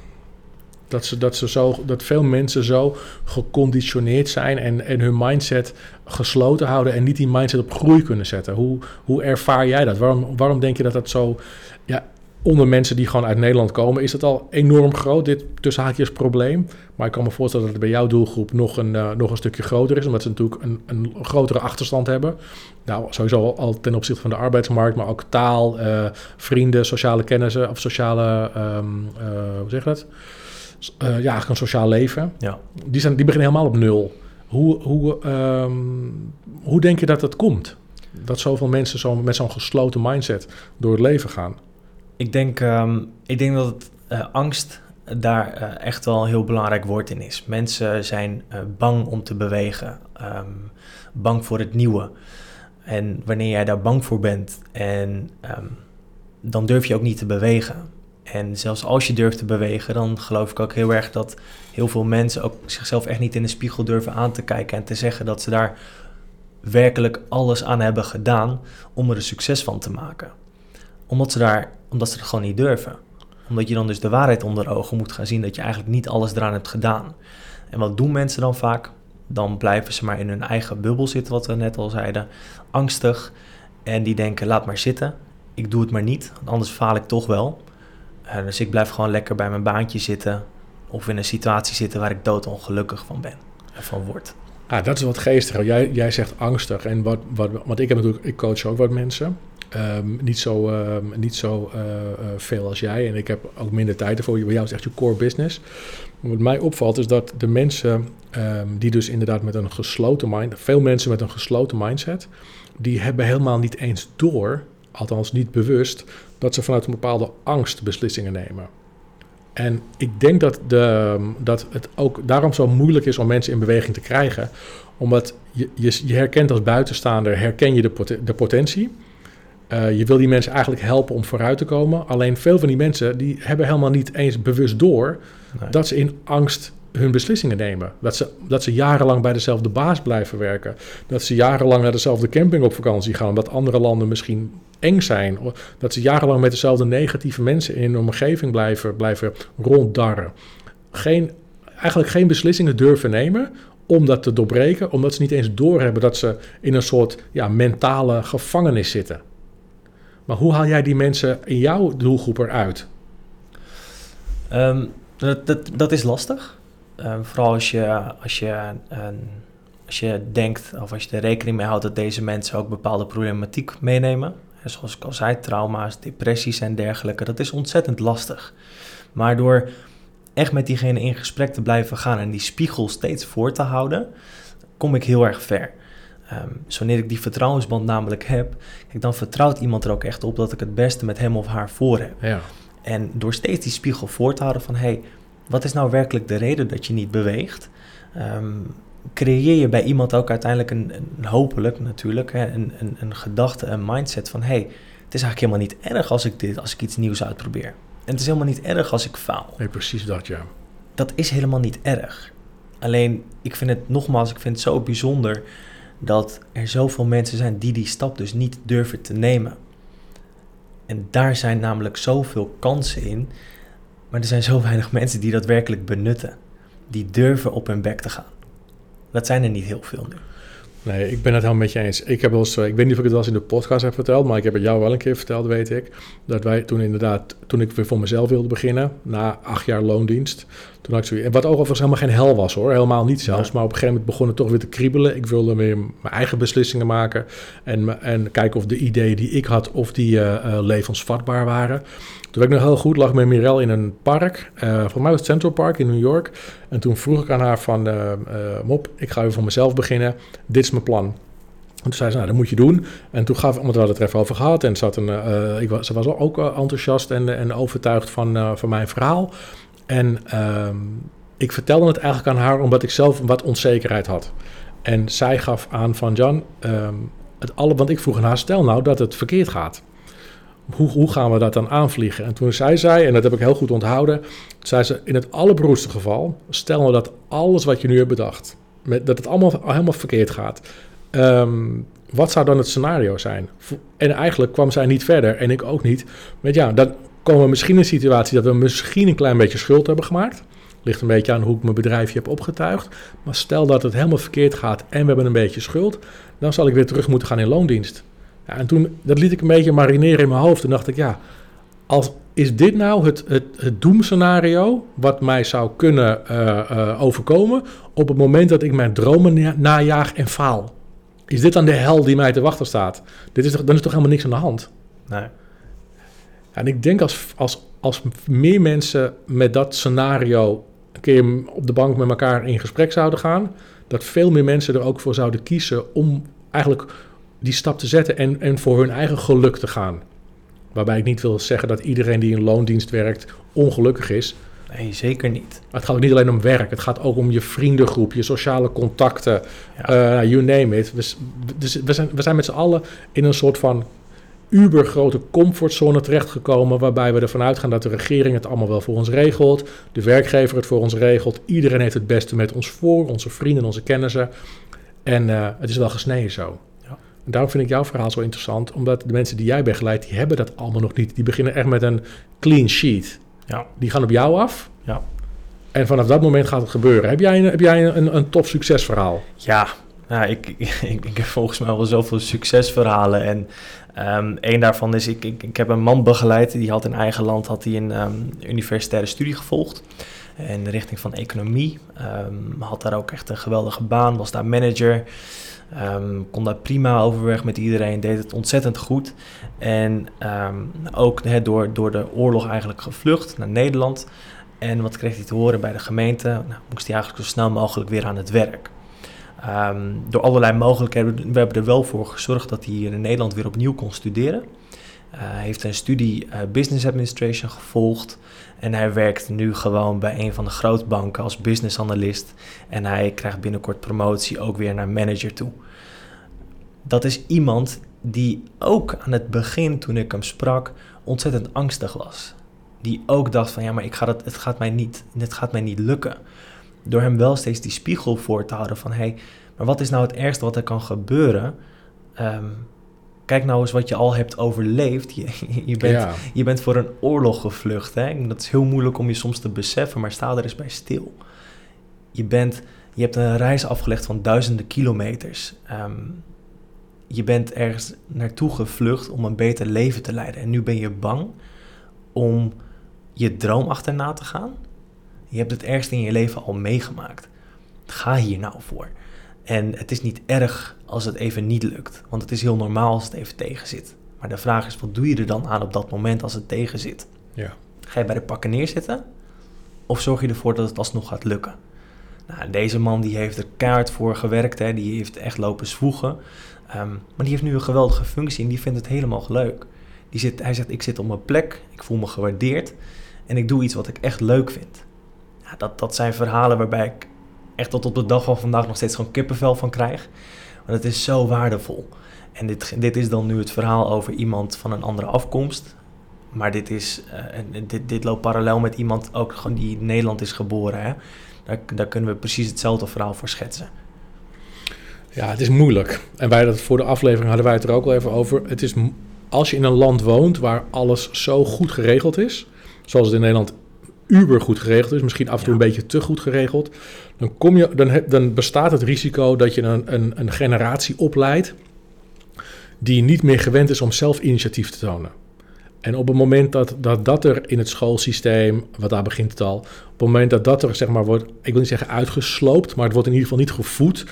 Speaker 1: Dat, ze, dat, ze zo, dat veel mensen zo geconditioneerd zijn en, en hun mindset gesloten houden en niet die mindset op groei kunnen zetten. Hoe, hoe ervaar jij dat? Waarom, waarom denk je dat dat zo. Ja, onder mensen die gewoon uit Nederland komen, is het al enorm groot, dit tussen haakjes probleem. Maar ik kan me voorstellen dat het bij jouw doelgroep nog een, uh, nog een stukje groter is, omdat ze natuurlijk een, een grotere achterstand hebben. Nou, sowieso al ten opzichte van de arbeidsmarkt, maar ook taal, uh, vrienden, sociale kennissen of sociale, um, uh, hoe zeg je dat? ja, eigenlijk een sociaal leven.
Speaker 3: Ja.
Speaker 1: Die, zijn, die beginnen helemaal op nul. Hoe, hoe, um, hoe denk je dat dat komt? Dat zoveel mensen zo, met zo'n gesloten mindset door het leven gaan?
Speaker 3: Ik denk, um, ik denk dat uh, angst daar uh, echt wel een heel belangrijk woord in is. Mensen zijn uh, bang om te bewegen, um, bang voor het nieuwe. En wanneer jij daar bang voor bent, en, um, dan durf je ook niet te bewegen. En zelfs als je durft te bewegen, dan geloof ik ook heel erg dat heel veel mensen ook zichzelf echt niet in de spiegel durven aan te kijken en te zeggen dat ze daar werkelijk alles aan hebben gedaan om er een succes van te maken. Omdat ze, daar, omdat ze het gewoon niet durven. Omdat je dan dus de waarheid onder ogen moet gaan zien dat je eigenlijk niet alles eraan hebt gedaan. En wat doen mensen dan vaak? Dan blijven ze maar in hun eigen bubbel zitten, wat we net al zeiden. Angstig. En die denken, laat maar zitten. Ik doe het maar niet, anders faal ik toch wel. Uh, dus ik blijf gewoon lekker bij mijn baantje zitten. Of in een situatie zitten waar ik doodongelukkig van ben en van word.
Speaker 1: Ah, dat is wat geestig. Jij, jij zegt angstig. En wat, wat, want ik heb natuurlijk, ik coach ook wat mensen. Um, niet zo, um, niet zo uh, uh, veel als jij. En ik heb ook minder tijd ervoor. Bij jou is echt je core business. Wat mij opvalt is dat de mensen um, die dus inderdaad met een gesloten mind... Veel mensen met een gesloten mindset... die hebben helemaal niet eens door, althans niet bewust... dat ze vanuit een bepaalde angst beslissingen nemen. En ik denk dat, de, dat het ook daarom zo moeilijk is om mensen in beweging te krijgen. Omdat je, je, je herkent als buitenstaander, herken je de, pot, de potentie. Uh, je wil die mensen eigenlijk helpen om vooruit te komen. Alleen veel van die mensen die hebben helemaal niet eens bewust door nee. dat ze in angst hun beslissingen nemen. Dat ze, dat ze jarenlang bij dezelfde baas blijven werken. Dat ze jarenlang naar dezelfde camping op vakantie gaan, omdat andere landen misschien eng zijn. Dat ze jarenlang met dezelfde negatieve mensen in hun omgeving blijven, blijven ronddarren. Geen, eigenlijk geen beslissingen durven nemen om dat te doorbreken, omdat ze niet eens doorhebben dat ze in een soort ja, mentale gevangenis zitten. Maar hoe haal jij die mensen in jouw doelgroep eruit?
Speaker 3: Um, dat, dat, is lastig. Um, vooral als je, als, je, um, als je denkt of als je er rekening mee houdt dat deze mensen ook bepaalde problematiek meenemen. En zoals ik al zei, trauma's, depressies en dergelijke. Dat is ontzettend lastig. Maar door echt met diegene in gesprek te blijven gaan en die spiegel steeds voor te houden, kom ik heel erg ver. Um, dus wanneer ik die vertrouwensband namelijk heb, kijk, dan vertrouwt iemand er ook echt op dat ik het beste met hem of haar voor heb.
Speaker 1: Ja.
Speaker 3: En door steeds die spiegel voor te houden van, hé, hey, wat is nou werkelijk de reden dat je niet beweegt? Um, creëer je bij iemand ook uiteindelijk een, een hopelijk natuurlijk, hè, een, een, een, gedachte, een mindset van, hé, hey, het is eigenlijk helemaal niet erg als ik, dit, als ik iets nieuws uitprobeer. En het is helemaal niet erg als ik faal.
Speaker 1: Nee, precies dat, ja.
Speaker 3: Dat is helemaal niet erg. Alleen, ik vind het nogmaals, ik vind het zo bijzonder dat er zoveel mensen zijn die die stap dus niet durven te nemen. En daar zijn namelijk zoveel kansen in, maar er zijn zo weinig mensen die dat werkelijk benutten. Die durven op hun bek te gaan. Dat zijn er niet heel veel nu.
Speaker 1: Nee, ik ben het helemaal met je eens. Ik, heb wel eens, ik weet niet of ik het wel eens in de podcast heb verteld, maar ik heb het jou wel een keer verteld, weet ik. Dat wij toen inderdaad, toen ik weer voor mezelf wilde beginnen, na acht jaar loondienst, toen had ik zoiets, en wat overigens helemaal geen hel was hoor, helemaal niet zelfs, ja. maar op een gegeven moment begon het toch weer te kriebelen. Ik wilde weer mijn eigen beslissingen maken en, en kijken of de ideeën die ik had, of die uh, uh, levensvatbaar waren. Toen werd ik nog heel goed, lag met Mirel in een park. Uh, voor mij was het Central Park in New York. En toen vroeg ik aan haar van, Mop, ik ga even voor mezelf beginnen. Dit is mijn plan. En toen zei ze, nou, dat moet je doen. En toen gaf, omdat we het er even over gehad. En zat een, ik was, ze was ook enthousiast en, en overtuigd van, van mijn verhaal. En ehm, ik vertelde het eigenlijk aan haar omdat ik zelf wat onzekerheid had. En zij gaf aan van, Jan, um, het alle, want ik vroeg aan haar, stel nou dat het verkeerd gaat hoe, hoe gaan we dat dan aanvliegen? En toen zei zij, en dat heb ik heel goed onthouden, zei ze, in het allerbroerste geval, stel nou dat alles wat je nu hebt bedacht, met, dat het allemaal helemaal verkeerd gaat. Um, wat zou dan het scenario zijn? En eigenlijk kwam zij niet verder en ik ook niet. Met ja, dan komen we misschien een situatie dat we misschien een klein beetje schuld hebben gemaakt. Ligt een beetje aan hoe ik mijn bedrijfje heb opgetuigd. Maar stel dat het helemaal verkeerd gaat en we hebben een beetje schuld, dan zal ik weer terug moeten gaan in loondienst. Ja, en toen, dat liet ik een beetje marineren in mijn hoofd. En dacht ik, ja, als is dit nou het, het, het doemscenario wat mij zou kunnen eh, eh, overkomen op het moment dat ik mijn dromen na- najaag en faal? Is dit dan de hel die mij te wachten staat? Dit is toch, dan is toch helemaal niks aan de hand?
Speaker 3: Nee.
Speaker 1: En ik denk als, als, als meer mensen met dat scenario een keer op de bank met elkaar in gesprek zouden gaan, dat veel meer mensen er ook voor zouden kiezen om eigenlijk die stap te zetten en, en voor hun eigen geluk te gaan. Waarbij ik niet wil zeggen dat iedereen die in loondienst werkt ongelukkig is.
Speaker 3: nee, zeker niet.
Speaker 1: Maar het gaat ook niet alleen om werk. Het gaat ook om je vriendengroep, je sociale contacten,
Speaker 3: Ja.
Speaker 1: eh, you name it. We, dus we, zijn, we zijn met z'n allen in een soort van ubergrote comfortzone terechtgekomen... waarbij we ervan uitgaan dat de regering het allemaal wel voor ons regelt... de werkgever het voor ons regelt. Iedereen heeft het beste met ons voor, onze vrienden, onze kennissen. En eh, het is wel gesneden zo.
Speaker 3: Ja.
Speaker 1: En daarom vind ik jouw verhaal zo interessant... omdat de mensen die jij begeleidt, die hebben dat allemaal nog niet. Die beginnen echt met een clean sheet.
Speaker 3: Ja.
Speaker 1: Die gaan op jou af...
Speaker 3: Ja.
Speaker 1: En vanaf dat moment gaat het gebeuren. Heb jij een, heb jij een, een top succesverhaal?
Speaker 3: Ja, nou, ik, ik, ik, ik heb volgens mij wel zoveel succesverhalen. En een daarvan is, ik, ik, ik heb een man begeleid, die had in eigen land had hij een ehm, universitaire studie gevolgd. In de richting van economie. Ehm, had daar ook echt een geweldige baan, was daar manager. Kon daar prima overweg met iedereen, deed het ontzettend goed. En ook door, door de oorlog eigenlijk gevlucht naar Nederland. En wat kreeg hij te horen bij de gemeente? Nou, moest hij eigenlijk zo snel mogelijk weer aan het werk. Ehm, door allerlei mogelijkheden, we hebben er wel voor gezorgd dat hij hier in Nederland weer opnieuw kon studeren. Hij heeft een studie eh, Business Administration gevolgd. En hij werkt nu gewoon bij een van de grootbanken als business analyst. En hij krijgt binnenkort promotie ook weer naar manager toe. Dat is iemand die ook aan het begin, toen ik hem sprak, ontzettend angstig was. Die ook dacht van ja, maar ik ga dat, het gaat mij niet, dit gaat mij niet lukken. Door hem wel steeds die spiegel voor te houden van hé, hey, maar wat is nou het ergste wat er kan gebeuren? Ehm, kijk nou eens wat je al hebt overleefd. Je, je, bent,
Speaker 1: ja.
Speaker 3: je bent voor een oorlog gevlucht. Hè? Dat is heel moeilijk om je soms te beseffen, maar sta er eens bij stil. Je, bent, je hebt een reis afgelegd van duizenden kilometers. Ehm, je bent ergens naartoe gevlucht om een beter leven te leiden. En nu ben je bang om je droom achterna te gaan. Je hebt het ergste in je leven al meegemaakt. Ga hier nou voor. En het is niet erg als het even niet lukt, want het is heel normaal als het even tegen zit. Maar de vraag is, wat doe je er dan aan op dat moment als het tegen zit?
Speaker 1: Ja.
Speaker 3: Ga je bij de pakken neerzitten? Of zorg je ervoor dat het alsnog gaat lukken? Nou, deze man die heeft er keihard voor gewerkt, hè, die heeft echt lopen zwoegen. Ehm, maar die heeft nu een geweldige functie en die vindt het helemaal leuk. Die zit, hij zegt, ik zit op mijn plek, ik voel me gewaardeerd en ik doe iets wat ik echt leuk vind. Ja, dat, dat zijn verhalen waarbij ik echt tot op de dag van vandaag nog steeds gewoon kippenvel van krijg. Want het is zo waardevol. En dit, dit is dan nu het verhaal over iemand van een andere afkomst. Maar dit, is, eh, dit, dit loopt parallel met iemand ook gewoon die in Nederland is geboren. Hè? Daar, daar kunnen we precies hetzelfde verhaal voor schetsen.
Speaker 1: Ja, het is moeilijk. En wij dat voor de aflevering hadden wij het er ook al even over. Het is als je in een land woont waar alles zo goed geregeld is, zoals het in Nederland uber goed geregeld is, misschien af en toe
Speaker 3: Ja.
Speaker 1: een beetje te goed geregeld, dan, kom je, dan, heb- dan bestaat het risico dat je een, een, een generatie opleidt die niet meer gewend is om zelf initiatief te tonen. En op het moment dat, dat dat er in het schoolsysteem, wat daar begint het al, op het moment dat dat er zeg maar wordt, ik wil niet zeggen uitgesloopt, maar het wordt in ieder geval niet gevoed.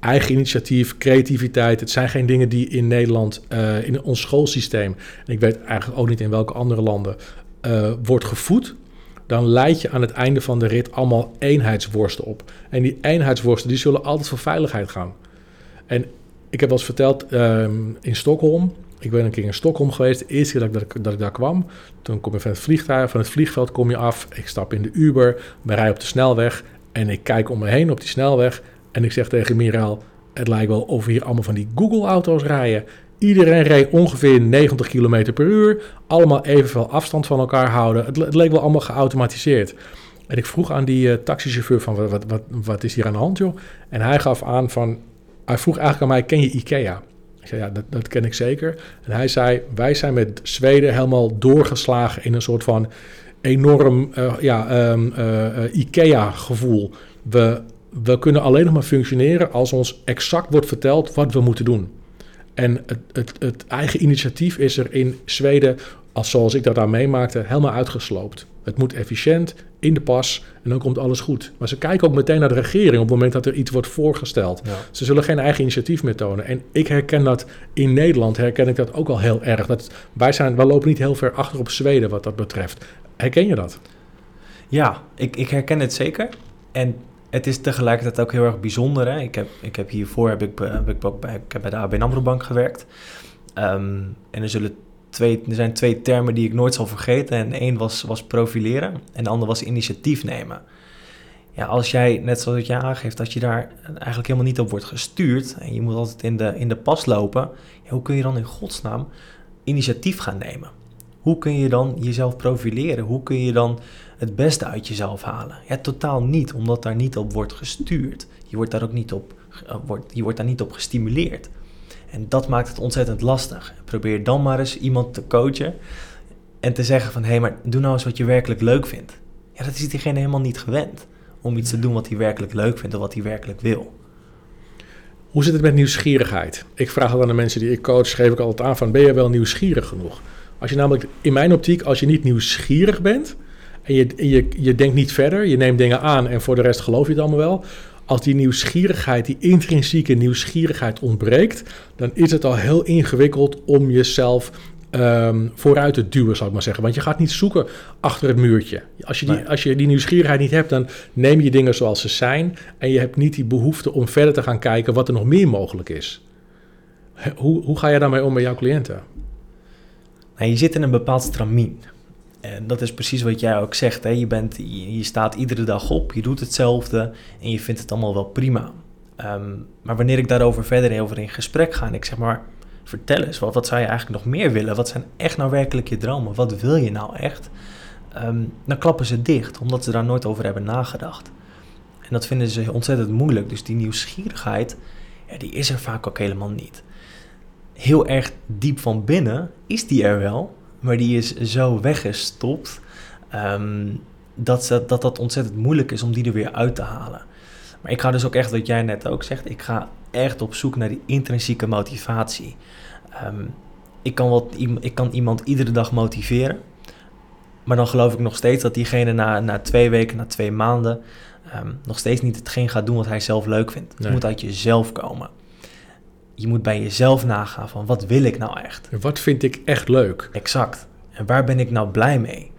Speaker 1: Eigen initiatief, creativiteit, het zijn geen dingen die in Nederland, eh, in ons schoolsysteem, en ik weet eigenlijk ook niet in welke andere landen, eh, wordt gevoed. Dan leid je aan het einde van de rit allemaal eenheidsworsten op. En die eenheidsworsten die zullen altijd voor veiligheid gaan. En ik heb wel eens verteld ehm, in Stockholm. Ik ben een keer in Stockholm geweest. De eerste keer dat ik, dat ik, daar kwam. Toen kom je van het vliegtuig. Van het vliegveld kom je af. Ik stap in de Uber. We rijden op de snelweg. En ik kijk om me heen op die snelweg. En ik zeg tegen Miraal. Het lijkt wel of we hier allemaal van die Google-auto's rijden. Iedereen reed ongeveer 90 km per uur. Allemaal evenveel afstand van elkaar houden. Het, le- het leek wel allemaal geautomatiseerd. En ik vroeg aan die eh, taxichauffeur van wat, wat, wat, is hier aan de hand joh? En hij gaf aan van, hij vroeg eigenlijk aan mij, ken je IKEA? Ik zei, ja, dat, dat ken ik zeker. En hij zei, wij zijn met Zweden helemaal doorgeslagen in een soort van enorm eh, ja, ehm, eh, eh, IKEA-gevoel. We, we kunnen alleen nog maar functioneren als ons exact wordt verteld wat we moeten doen. En het, het, het eigen initiatief is er in Zweden als zoals ik dat daar meemaakte, helemaal uitgesloopt. Het moet efficiënt, in de pas en dan komt alles goed. Maar ze kijken ook meteen naar de regering op het moment dat er iets wordt voorgesteld.
Speaker 3: Ja.
Speaker 1: Ze zullen geen eigen initiatief meer tonen. En ik herken dat in Nederland, herken ik dat ook al heel erg. Dat wij, zijn, wij lopen niet heel ver achter op Zweden wat dat betreft. Herken je dat?
Speaker 3: Ja, ik, ik herken het zeker. En het is tegelijkertijd ook heel erg bijzonder. Hè? Ik, heb, ik heb hiervoor heb ik, heb ik, bij, de ABN AMRO Bank gewerkt. Ehm, en er, zullen twee, er zijn twee termen die ik nooit zal vergeten. En één was, was profileren en de ander was initiatief nemen. Ja, als jij, net zoals het je aangeeft, dat je daar eigenlijk helemaal niet op wordt gestuurd... en je moet altijd in de, in de pas lopen... Hoe kun je dan in godsnaam initiatief gaan nemen? Hoe kun je dan jezelf profileren? Hoe kun je dan het beste uit jezelf halen? Ja, totaal niet, omdat daar niet op wordt gestuurd. Je wordt daar ook niet op, uh, wordt, je wordt daar niet op gestimuleerd. En dat maakt het ontzettend lastig. Probeer dan maar eens iemand te coachen en te zeggen van... hé, hey, maar doe nou eens wat je werkelijk leuk vindt. Ja, dat is diegene helemaal niet gewend. Om iets te doen wat hij werkelijk leuk vindt of wat hij werkelijk wil.
Speaker 1: Hoe zit het met nieuwsgierigheid? Ik vraag al aan de mensen die ik coach, geef ik altijd aan van... ben je wel nieuwsgierig genoeg? Als je namelijk, in mijn optiek, als je niet nieuwsgierig bent... en je, je, je denkt niet verder, je neemt dingen aan... en voor de rest geloof je het allemaal wel als die nieuwsgierigheid, die intrinsieke nieuwsgierigheid ontbreekt, dan is het al heel ingewikkeld om jezelf um, vooruit te duwen, zou ik maar zeggen. Want je gaat niet zoeken achter het muurtje. Als je, die, nee. als je die nieuwsgierigheid niet hebt, dan neem je dingen zoals ze zijn en je hebt niet die behoefte om verder te gaan kijken wat er nog meer mogelijk is. Hoe, hoe ga je daarmee om met jouw cliënten?
Speaker 3: Je zit in een bepaald stramien. En dat is precies wat jij ook zegt. Hè? Je, bent, je, staat iedere dag op, je doet hetzelfde en je vindt het allemaal wel prima. Um, maar wanneer ik daarover verder over in gesprek ga en ik zeg maar, vertel eens, wat, zou je eigenlijk nog meer willen? Wat zijn echt nou werkelijk je dromen? Wat wil je nou echt? Um, dan klappen ze dicht, omdat ze daar nooit over hebben nagedacht. En dat vinden ze ontzettend moeilijk. Dus die nieuwsgierigheid, ja, die is er vaak ook helemaal niet. Heel erg diep van binnen is die er wel, maar die is zo weggestopt um, dat, ze, dat dat ontzettend moeilijk is om die er weer uit te halen. Maar ik ga dus ook echt, wat jij net ook zegt, ik ga echt op zoek naar die intrinsieke motivatie. Um, ik, kan wat, ik kan iemand iedere dag motiveren, maar dan geloof ik nog steeds dat diegene na, na twee weken, na twee maanden, um, nog steeds niet hetgeen gaat doen wat hij zelf leuk vindt. Het nee. moet uit jezelf komen je moet bij jezelf nagaan van wat wil ik nou echt?
Speaker 1: Wat vind ik echt leuk?
Speaker 3: Exact. En waar ben ik nou blij mee?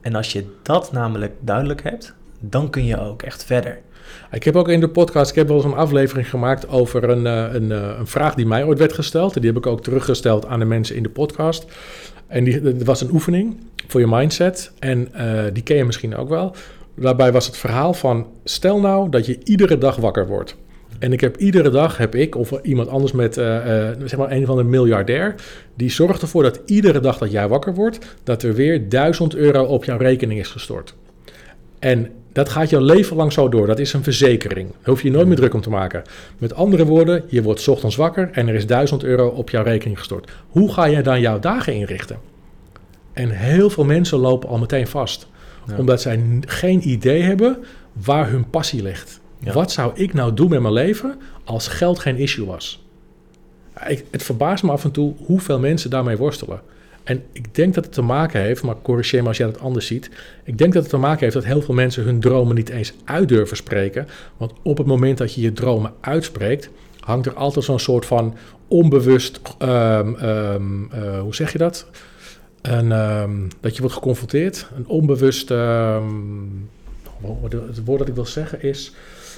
Speaker 3: En als je dat namelijk duidelijk hebt, dan kun je ook echt verder.
Speaker 1: Ik heb ook in de podcast, ik heb wel eens een aflevering gemaakt over een, een, een vraag die mij ooit werd gesteld. En die heb ik ook teruggesteld aan de mensen in de podcast. En die, dat was een oefening voor je mindset. En uh, die ken je misschien ook wel. Daarbij was het verhaal van, stel nou dat je iedere dag wakker wordt. En ik heb iedere dag heb ik of iemand anders met uh, uh, zeg maar een van de miljardair, die zorgt ervoor dat iedere dag dat jij wakker wordt, dat er weer 1000 euro op jouw rekening is gestort. En dat gaat je leven lang zo door. Dat is een verzekering. Daar hoef je je nooit meer druk om te maken. Met andere woorden, je wordt ochtends wakker en er is 1000 euro op jouw rekening gestort. Hoe ga jij dan jouw dagen inrichten? En heel veel mensen lopen al meteen vast. Ja. Omdat zij geen idee hebben waar hun passie ligt. Wat zou ik nou doen met mijn leven als geld geen issue was? Ik, het verbaast me af en toe hoeveel mensen daarmee worstelen. En ik denk dat het te maken heeft, maar corrigeer me als jij het anders ziet. Ik denk dat het te maken heeft dat heel veel mensen hun dromen niet eens uit durven spreken. Want op het moment dat je je dromen uitspreekt, hangt er altijd zo'n soort van onbewust, um, um, uh, hoe zeg je dat? Een, um, dat je wordt geconfronteerd. Een onbewust, het woord dat ik wil zeggen is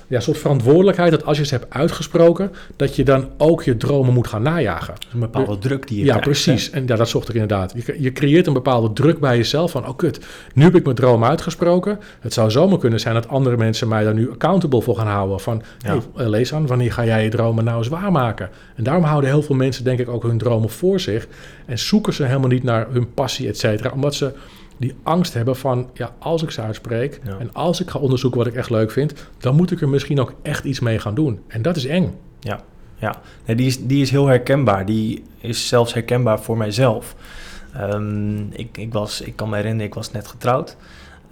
Speaker 1: ja, een soort verantwoordelijkheid dat als je ze hebt uitgesproken, dat je dan ook je dromen moet gaan najagen.
Speaker 3: Dus een bepaalde druk die je
Speaker 1: Ja,
Speaker 3: krijgt,
Speaker 1: precies. Hè? En ja, dat zocht ik inderdaad. Je, je, creëert een bepaalde druk bij jezelf van, oh kut, nu heb ik mijn droom uitgesproken. Het zou zomaar kunnen zijn dat andere mensen mij daar nu accountable voor gaan houden. Van, ja. hey, lees aan, wanneer ga jij je dromen nou eens waarmaken? En daarom houden heel veel mensen denk ik ook hun dromen voor zich en zoeken ze helemaal niet naar hun passie, et cetera, omdat ze die angst hebben van, ja, als ik ze uitspreek ja. en als ik ga onderzoeken wat ik echt leuk vind, dan moet ik er misschien ook echt iets mee gaan doen. En dat is eng.
Speaker 3: Ja, ja. Nee, die, is, die is heel herkenbaar. Die is zelfs herkenbaar voor mijzelf. Um, ik, ik, was, ik kan me herinneren, ik was net getrouwd.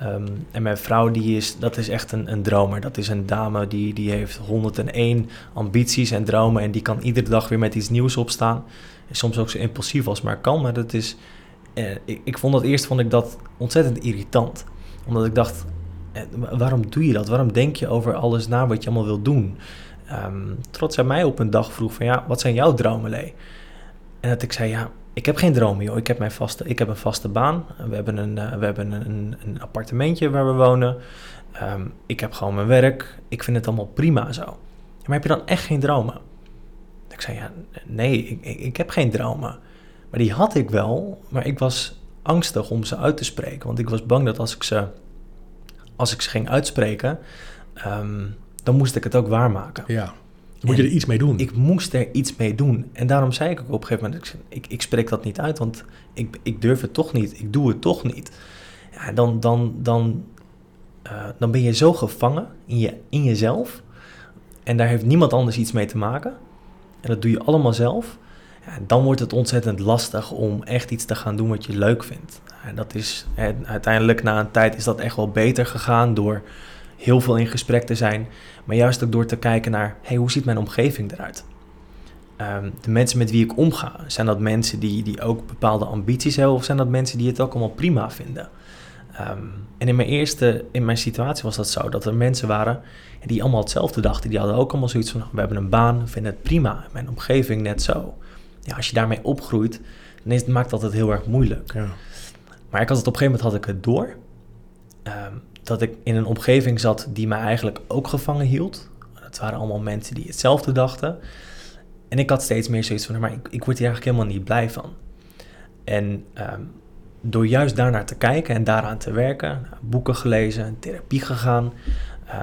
Speaker 3: Um, en mijn vrouw, die is, dat is echt een, een dromer. Dat is een dame die, die heeft 101 ambities en dromen. En die kan iedere dag weer met iets nieuws opstaan. Soms ook zo impulsief als maar kan. Maar dat is, eh, ik, ik vond dat eerst vond ik dat ontzettend irritant. Omdat ik dacht, eh, waarom doe je dat? Waarom denk je over alles na wat je allemaal wil doen? Ehm tot zij mij op een dag vroeg van, ja, wat zijn jouw dromen, Lee? En dat ik zei, ja, ik heb geen dromen, joh. Ik heb, mijn vaste, ik heb een vaste baan. We hebben een, eh, we hebben een, een appartementje waar we wonen. Ehm, ik heb gewoon mijn werk. Ik vind het allemaal prima zo. Maar heb je dan echt geen dromen? Ik zei, ja, nee, ik, ik, ik heb geen dromen. Maar die had ik wel, maar ik was angstig om ze uit te spreken. Want ik was bang dat als ik ze, als ik ze ging uitspreken, ehm, dan moest ik het ook waarmaken.
Speaker 1: Ja, dan moet je er iets mee doen.
Speaker 3: Ik moest er iets mee doen. En daarom zei ik ook op een gegeven moment, ik, ik spreek dat niet uit, want ik, ik durf het toch niet. Ik doe het toch niet. Ja, dan, dan, dan, eh, dan ben je zo gevangen in, je, in jezelf. En daar heeft niemand anders iets mee te maken. En dat doe je allemaal zelf. Dan wordt het ontzettend lastig om echt iets te gaan doen wat je leuk vindt. En dat is uiteindelijk na een tijd is dat echt wel beter gegaan door heel veel in gesprek te zijn. Maar juist ook door te kijken naar, hey, hoe ziet mijn omgeving eruit? Um, de mensen met wie ik omga, zijn dat mensen die, die ook bepaalde ambities hebben... of zijn dat mensen die het ook allemaal prima vinden? Um, en in mijn eerste, in mijn situatie was dat zo, dat er mensen waren die allemaal hetzelfde dachten. Die hadden ook allemaal zoiets van, we hebben een baan, vinden het prima. Mijn omgeving net zo. Ja, als je daarmee opgroeit, dan is, maakt dat het heel erg moeilijk.
Speaker 1: Ja.
Speaker 3: Maar ik had het op een gegeven moment had ik het door. Um, dat ik in een omgeving zat die mij eigenlijk ook gevangen hield. Het waren allemaal mensen die hetzelfde dachten. En ik had steeds meer zoiets van, maar ik, ik word hier eigenlijk helemaal niet blij van. En um, door juist daarnaar te kijken en daaraan te werken, boeken gelezen, therapie gegaan,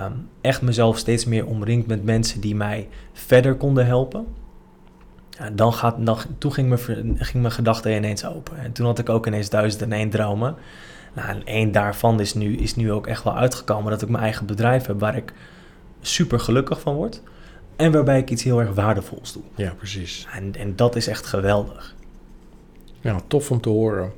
Speaker 3: um, echt mezelf steeds meer omringd met mensen die mij verder konden helpen. Dan gaat, dan, toen ging mijn, ging mijn gedachte ineens open. En toen had ik ook ineens duizend en één dromen. Nou, en één daarvan is nu, is nu ook echt wel uitgekomen dat ik mijn eigen bedrijf heb waar ik super gelukkig van word. En waarbij ik iets heel erg waardevols doe.
Speaker 1: Ja, precies.
Speaker 3: En, en dat is echt geweldig.
Speaker 1: Ja, tof om te horen.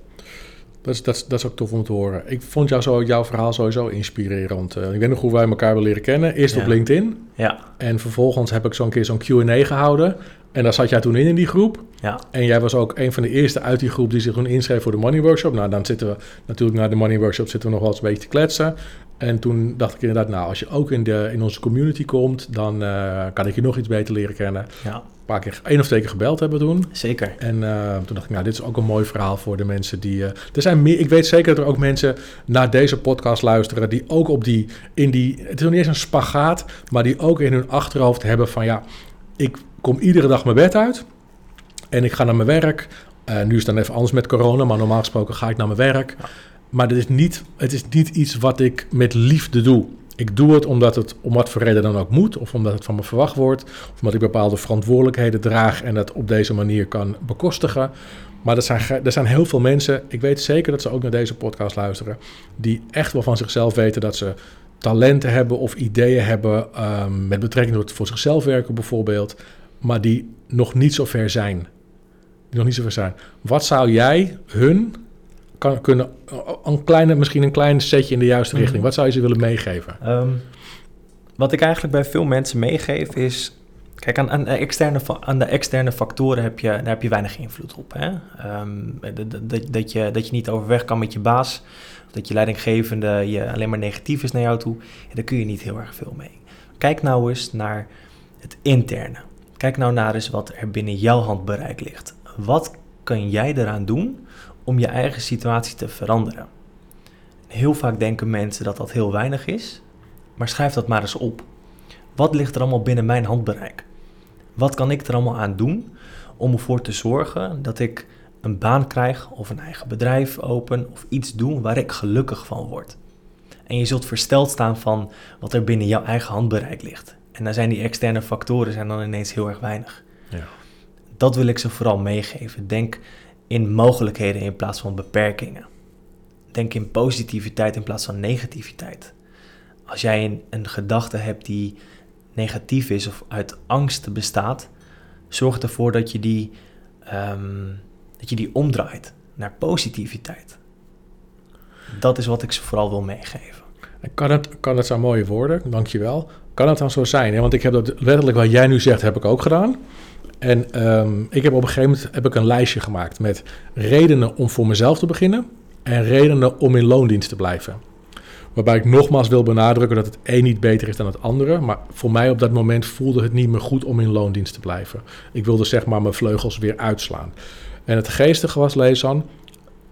Speaker 1: Dat is, dat, is, dat is ook tof om te horen. Ik vond jou zo, jouw verhaal sowieso inspirerend. Uh, ik weet nog hoe wij elkaar willen leren kennen. Eerst
Speaker 3: Ja.
Speaker 1: op LinkedIn.
Speaker 3: Ja,
Speaker 1: En vervolgens heb ik zo'n keer zo'n Q&A gehouden. En daar zat jij toen in, in die groep.
Speaker 3: ja,
Speaker 1: En jij was ook een van de eerste uit die groep die zich toen inschreef voor de Money Workshop. Nou, dan zitten we natuurlijk na de Money Workshop zitten we nog wel eens een beetje te kletsen. En toen dacht ik inderdaad, nou, als je ook in, de, in onze community komt, dan eh, kan ik je nog iets beter leren kennen.
Speaker 3: ja,
Speaker 1: Een paar keer, één of twee keer gebeld hebben we toen.
Speaker 3: zeker.
Speaker 1: En eh, toen dacht ik, nou, dit is ook een mooi verhaal voor de mensen die... eh, er zijn meer, ik weet zeker dat er ook mensen naar deze podcast luisteren... die ook op die, in die... Het is nog niet eens een spagaat... maar die ook in hun achterhoofd hebben van... ja, ik kom iedere dag mijn bed uit... en ik ga naar mijn werk. Eh, nu is het dan even anders met corona... maar normaal gesproken ga ik naar mijn werk. Maar dit is niet, het is niet iets wat ik met liefde doe. Ik doe het omdat het om wat voor reden dan ook moet... of omdat het van me verwacht wordt... of omdat ik bepaalde verantwoordelijkheden draag... en dat op deze manier kan bekostigen... Maar er zijn, er zijn heel veel mensen, ik weet zeker dat ze ook naar deze podcast luisteren, die echt wel van zichzelf weten dat ze talenten hebben of ideeën hebben ehm, met betrekking tot voor zichzelf werken bijvoorbeeld, maar die nog niet zo ver zijn. Die nog niet zo ver zijn. Wat zou jij hun kan, kunnen, een kleine, misschien een klein setje in de juiste
Speaker 3: Mhm.
Speaker 1: richting, wat zou je ze willen meegeven?
Speaker 3: Ehm, wat ik eigenlijk bij veel mensen meegeef is... Kijk, aan, aan, de externe, aan de externe factoren heb je, daar heb je weinig invloed op. Hè? Ehm, dat, dat- je, dat je niet overweg kan met je baas. Dat je leidinggevende je alleen maar negatief is naar jou toe. Ja, daar kun je niet heel erg veel mee. Kijk nou eens naar het interne. Kijk nou naar eens wat er binnen jouw handbereik ligt. Wat kan jij eraan doen om je eigen situatie te veranderen? Heel vaak denken mensen dat dat heel weinig is, maar schrijf dat maar eens op. Wat ligt er allemaal binnen mijn handbereik? Wat kan ik er allemaal aan doen om ervoor te zorgen dat ik een baan krijg of een eigen bedrijf open of iets doe waar ik gelukkig van word? En je zult versteld staan van wat er binnen jouw eigen handbereik ligt. En dan zijn die externe factoren zijn dan ineens heel erg weinig.
Speaker 1: Ja.
Speaker 3: Dat wil ik ze vooral meegeven. Denk in mogelijkheden in plaats van beperkingen. Denk in positiviteit in plaats van negativiteit. Als jij een, een gedachte hebt die negatief is of uit angst bestaat, zorg ervoor dat je die, ehm, dat je die omdraait naar positiviteit. Dat is wat ik ze vooral wil meegeven.
Speaker 1: En Kan het, kan het zijn mooie woorden, dankjewel. Kan het dan zo zijn? Want ik heb dat letterlijk wat jij nu zegt, heb ik ook gedaan. En ehm, ik heb op een gegeven moment heb ik een lijstje gemaakt met redenen om voor mezelf te beginnen en redenen om in loondienst te blijven. Waarbij ik nogmaals wil benadrukken dat het een niet beter is dan het andere. Maar voor mij op dat moment voelde het niet meer goed om in loondienst te blijven. Ik wilde zeg maar mijn vleugels weer uitslaan. En het geestige was, Leesan,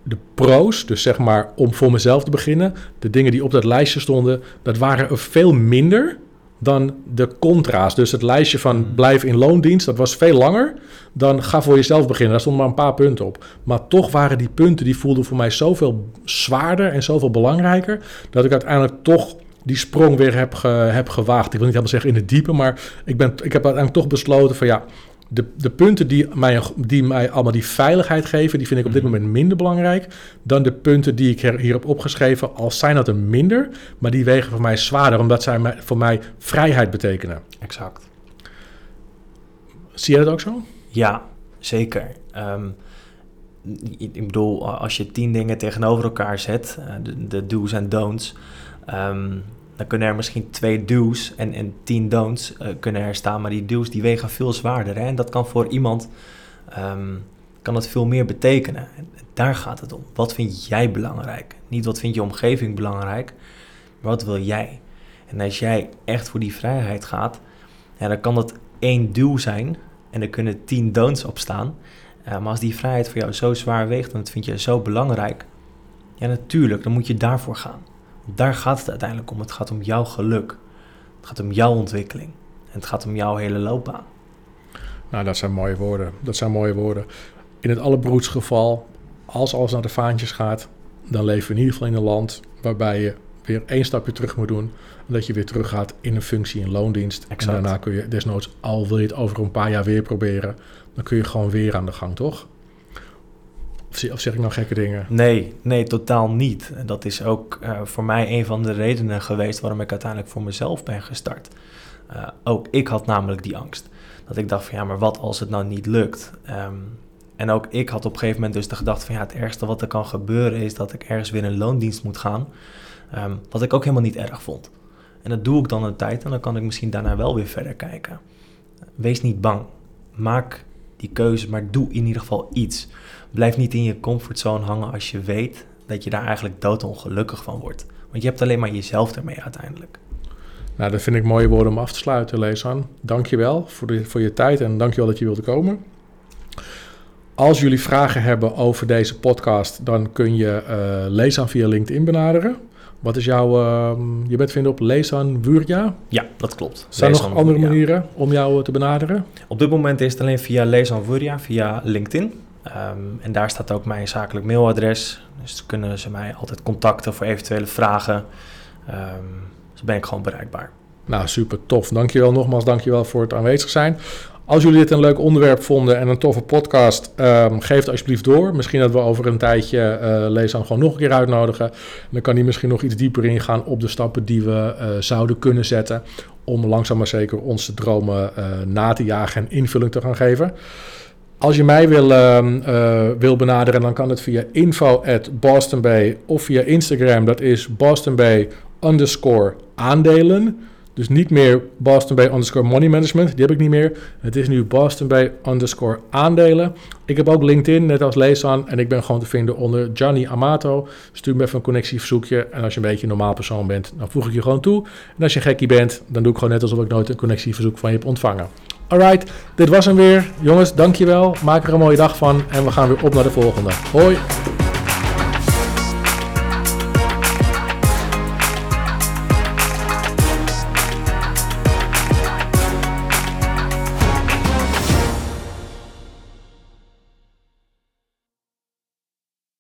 Speaker 1: de pro's, dus zeg maar om voor mezelf te beginnen, de dingen die op dat lijstje stonden, dat waren er veel minder dan de contra's. Dus het lijstje van
Speaker 3: Hmm.
Speaker 1: blijf in loondienst, dat was veel langer dan ga voor jezelf beginnen. Daar stonden maar een paar punten op. Maar toch waren die punten, die voelden voor mij zoveel zwaarder en zoveel belangrijker, dat ik uiteindelijk toch die sprong weer heb, ge- heb gewaagd. Ik wil niet helemaal zeggen in het diepe, maar ik, ben, ik heb uiteindelijk toch besloten van ja, de, de punten die mij, die mij allemaal die veiligheid geven, die vind ik op dit
Speaker 3: Mhm.
Speaker 1: moment minder belangrijk dan de punten die ik hier heb opgeschreven. Al zijn dat er minder, maar die wegen voor mij zwaarder, omdat zij mij- voor mij vrijheid betekenen.
Speaker 3: Exact.
Speaker 1: Zie jij dat ook zo?
Speaker 3: Ja, zeker. Ehm, ik ik bedoel, als je tien dingen tegenover elkaar zet, eh, de, de do's en don'ts, ehm, dan kunnen er misschien twee do's en, en tien don'ts eh, kunnen er staan, maar die do's die wegen veel zwaarder. Hè? En dat kan voor iemand ehm, kan het veel meer betekenen. En daar gaat het om. Wat vind jij belangrijk? Niet wat vindt je omgeving belangrijk, maar wat wil jij? En als jij echt voor die vrijheid gaat, dan kan dat één doel zijn en er kunnen tien don'ts op staan. Eh, maar als die vrijheid voor jou zo zwaar weegt en dat vind je zo belangrijk, ja natuurlijk, dan moet je daarvoor gaan. Daar gaat het uiteindelijk om. Het gaat om jouw geluk. Het gaat om jouw ontwikkeling. En het gaat om jouw hele loopbaan.
Speaker 1: Nou, dat zijn mooie woorden. Dat zijn mooie woorden. In het allerbroeds geval, als alles naar de vaantjes gaat, dan leven we in ieder geval in een land waarbij je weer één stapje terug moet doen. En dat je weer teruggaat in een functie in loondienst.
Speaker 3: Exact.
Speaker 1: En daarna kun je desnoods, al wil je het over een paar jaar weer proberen, dan kun je gewoon weer aan de gang, toch? Of, zeg ik nou gekke dingen?
Speaker 3: Nee, nee, totaal niet. En dat is ook eh, voor mij een van de redenen geweest waarom ik uiteindelijk voor mezelf ben gestart. Eh, ook ik had namelijk die angst. Dat ik dacht van ja, maar wat als het nou niet lukt? Ehm, en ook ik had op een gegeven moment dus de gedachte van ja, het ergste wat er kan gebeuren is dat ik ergens weer in loondienst moet gaan. Ehm, wat ik ook helemaal niet erg vond. En dat doe ik dan een tijd en dan kan ik misschien daarna wel weer verder kijken. Wees niet bang. Maak die keuze, maar doe in ieder geval iets. Blijf niet in je comfortzone hangen als je weet dat je daar eigenlijk doodongelukkig van wordt. Want je hebt alleen maar jezelf ermee uiteindelijk.
Speaker 1: Nou, dat vind ik mooie woorden om af te sluiten, Leesan. Dank je wel voor, de, voor je tijd en dank je wel dat je wilde komen. Als jullie vragen hebben over deze podcast, dan kun je eh Leesan via LinkedIn benaderen. Wat is jouw... ehm, je bent vinden op Leesan Wurja.
Speaker 3: Ja, dat klopt.
Speaker 1: Zijn er nog andere manieren om jou eh, te benaderen?
Speaker 3: Op dit moment is het alleen via Lees Anvuria, via LinkedIn. Ehm, en daar staat ook mijn zakelijk mailadres. Dus kunnen ze mij altijd contacten voor eventuele vragen. Ehm dus ben ik gewoon bereikbaar.
Speaker 1: Nou, super tof. Dankjewel nogmaals, dankjewel voor het aanwezig zijn. Als jullie dit een leuk onderwerp vonden en een toffe podcast, ehm, geef het alsjeblieft door. Misschien dat we over een tijdje Leesan gewoon nog een keer uitnodigen. Dan kan hij misschien nog iets dieper ingaan op de stappen die we eh, zouden kunnen zetten. Om langzaam maar zeker onze dromen eh, na te jagen en invulling te gaan geven. Als je mij wil, ehm, eh, wil benaderen, dan kan het via info at Boston Bay of via Instagram. Dat is Boston Bay underscore aandelen. Dus niet meer Boston Bay underscore money management. Die heb ik niet meer. Het is nu Boston Bay underscore aandelen. Ik heb ook LinkedIn, net als Leesan. En ik ben gewoon te vinden onder Gianni Amato. Stuur me even een connectieverzoekje. En als je een beetje een normaal persoon bent, dan voeg ik je gewoon toe. En als je gekkie bent, dan doe ik gewoon net alsof ik nooit een connectieverzoek van je heb ontvangen. Alright, dit was hem weer. Jongens, dankjewel. Maak er een mooie dag van. En we gaan weer op naar de volgende. Hoi!